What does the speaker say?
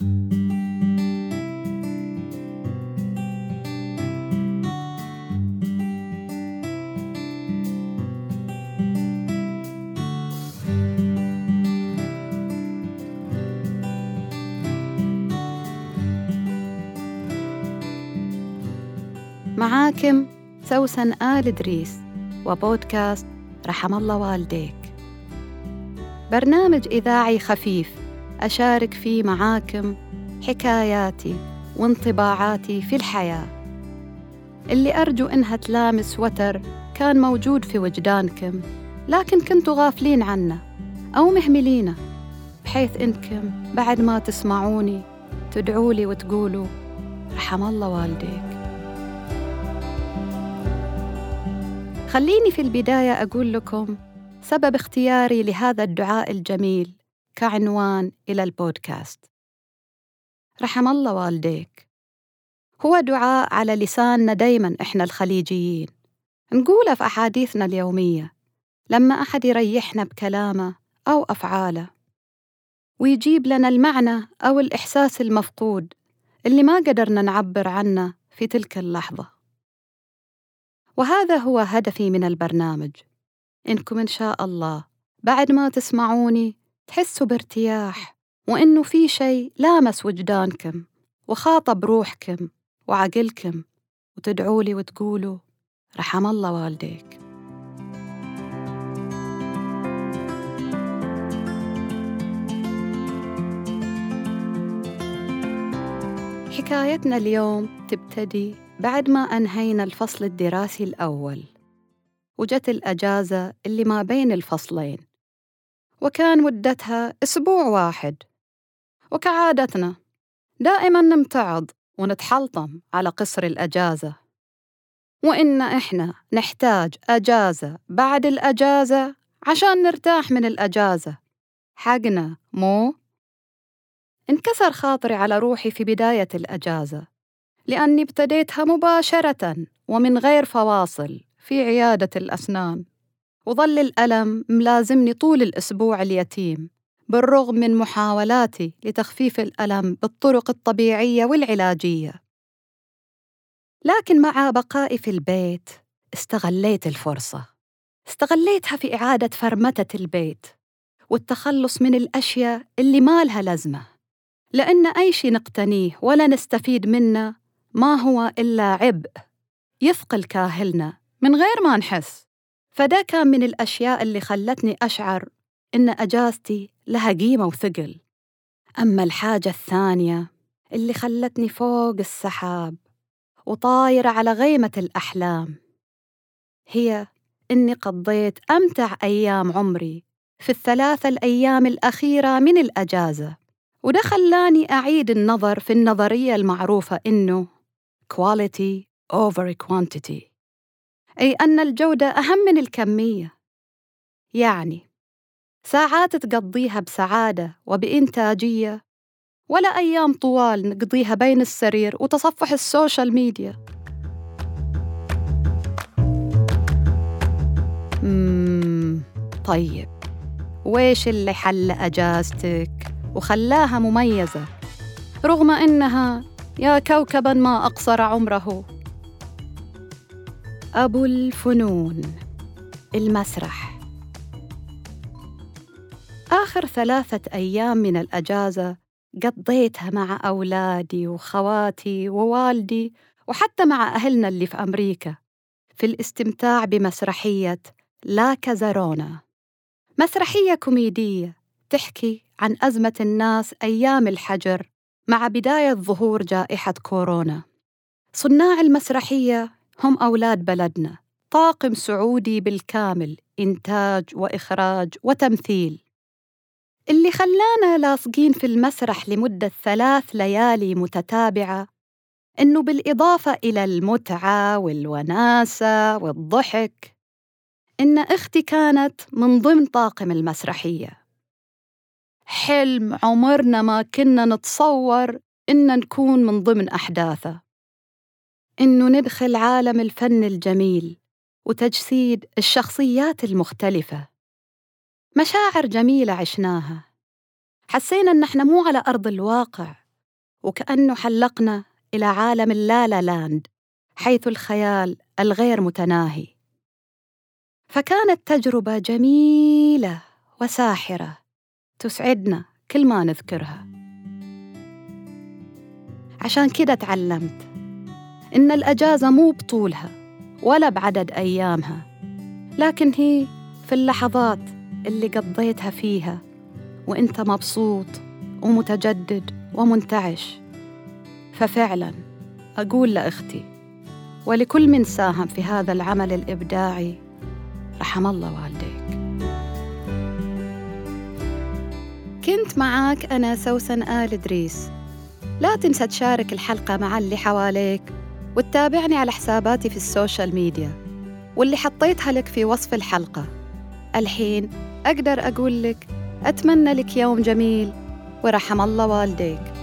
معاكم سوسن آل إدريس وبودكاست رحم الله والديك. برنامج إذاعي خفيف أشارك فيه معاكم حكاياتي وانطباعاتي في الحياة. اللي أرجو إنها تلامس وتر كان موجود في وجدانكم لكن كنتوا غافلين عنه أو مهملينه بحيث إنكم بعد ما تسمعوني تدعولي وتقولوا رحم الله والديك. خليني في البداية أقول لكم سبب اختياري لهذا الدعاء الجميل. كعنوان إلى البودكاست. رحم الله والديك. هو دعاء على لساننا دايماً إحنا الخليجيين. نقوله في أحاديثنا اليومية لما أحد يريحنا بكلامه أو أفعاله ويجيب لنا المعنى أو الإحساس المفقود اللي ما قدرنا نعبر عنه في تلك اللحظة. وهذا هو هدفي من البرنامج إنكم إن شاء الله بعد ما تسمعوني تحسوا بارتياح وإنه في شيء لامس وجدانكم وخاطب روحكم وعقلكم وتدعوا وتقولوا رحم الله والديك. حكايتنا اليوم تبتدي بعد ما أنهينا الفصل الدراسي الأول وجت الأجازة اللي ما بين الفصلين. وكان مدتها أسبوع واحد. وكعادتنا دائما نمتعض ونتحلطم على قصر الأجازة. وإن إحنا نحتاج أجازة بعد الأجازة عشان نرتاح من الأجازة. حقنا مو؟ انكسر خاطري على روحي في بداية الأجازة لأني ابتديتها مباشرة ومن غير فواصل في عيادة الأسنان. وظل الألم ملازمني طول الأسبوع اليتيم بالرغم من محاولاتي لتخفيف الألم بالطرق الطبيعية والعلاجية. لكن مع بقائي في البيت استغليت الفرصة. استغليتها في إعادة فرمتة البيت والتخلص من الأشياء اللي ما لها لزمة لأن أي شيء نقتنيه ولا نستفيد منه ما هو إلا عبء يثقل كاهلنا من غير ما نحس. فده كان من الأشياء اللي خلتني أشعر إن أجازتي لها قيمة وثقل. أما الحاجة الثانية اللي خلتني فوق السحاب وطايرة على غيمة الأحلام هي إني قضيت أمتع أيام عمري في الثلاثة الأيام الأخيرة من الأجازة وده خلاني أعيد النظر في النظرية المعروفة إنه quality over quantity. أي أن الجودة أهم من الكمية. يعني ساعات تقضيها بسعادة وبإنتاجية ولا أيام طوال نقضيها بين السرير وتصفح السوشيال ميديا. مم طيب ويش اللي حل أجازتك وخلاها مميزة؟ رغم إنها يا كوكبا ما أقصر عمره. أبو الفنون المسرح. آخر ثلاثة أيام من الأجازة قضيتها مع أولادي وخواتي ووالدي وحتى مع أهلنا اللي في أمريكا في الاستمتاع بمسرحية لا كازارونا. مسرحية كوميدية تحكي عن أزمة الناس أيام الحجر مع بداية ظهور جائحة كورونا. صناع المسرحية هم أولاد بلدنا. طاقم سعودي بالكامل إنتاج وإخراج وتمثيل. اللي خلانا لاصقين في المسرح لمدة ثلاث ليالي متتابعة إنه بالإضافة إلى المتعة والوناسة والضحك إن أختي كانت من ضمن طاقم المسرحية. حلم عمرنا ما كنا نتصور إن نكون من ضمن أحداثه. إنه ندخل عالم الفن الجميل وتجسيد الشخصيات المختلفة. مشاعر جميلة عشناها. حسينا إن إحنا مو على أرض الواقع وكأنه حلقنا إلى عالم اللالا لاند حيث الخيال الغير متناهي. فكانت تجربة جميلة وساحرة تسعدنا كل ما نذكرها. عشان كده تعلمت إن الأجازة مو بطولها ولا بعدد أيامها. لكن هي في اللحظات اللي قضيتها فيها وإنت مبسوط ومتجدد ومنتعش. ففعلا أقول لأختي ولكل من ساهم في هذا العمل الإبداعي رحم الله والديك. كنت معاك أنا سوسن آل إدريس. لا تنسى تشارك الحلقة مع اللي حواليك. وتتابعني على حساباتي في السوشيال ميديا واللي حطيتها لك في وصف الحلقة. الحين أقدر أقول لك أتمنى لك يوم جميل ورحم الله والديك.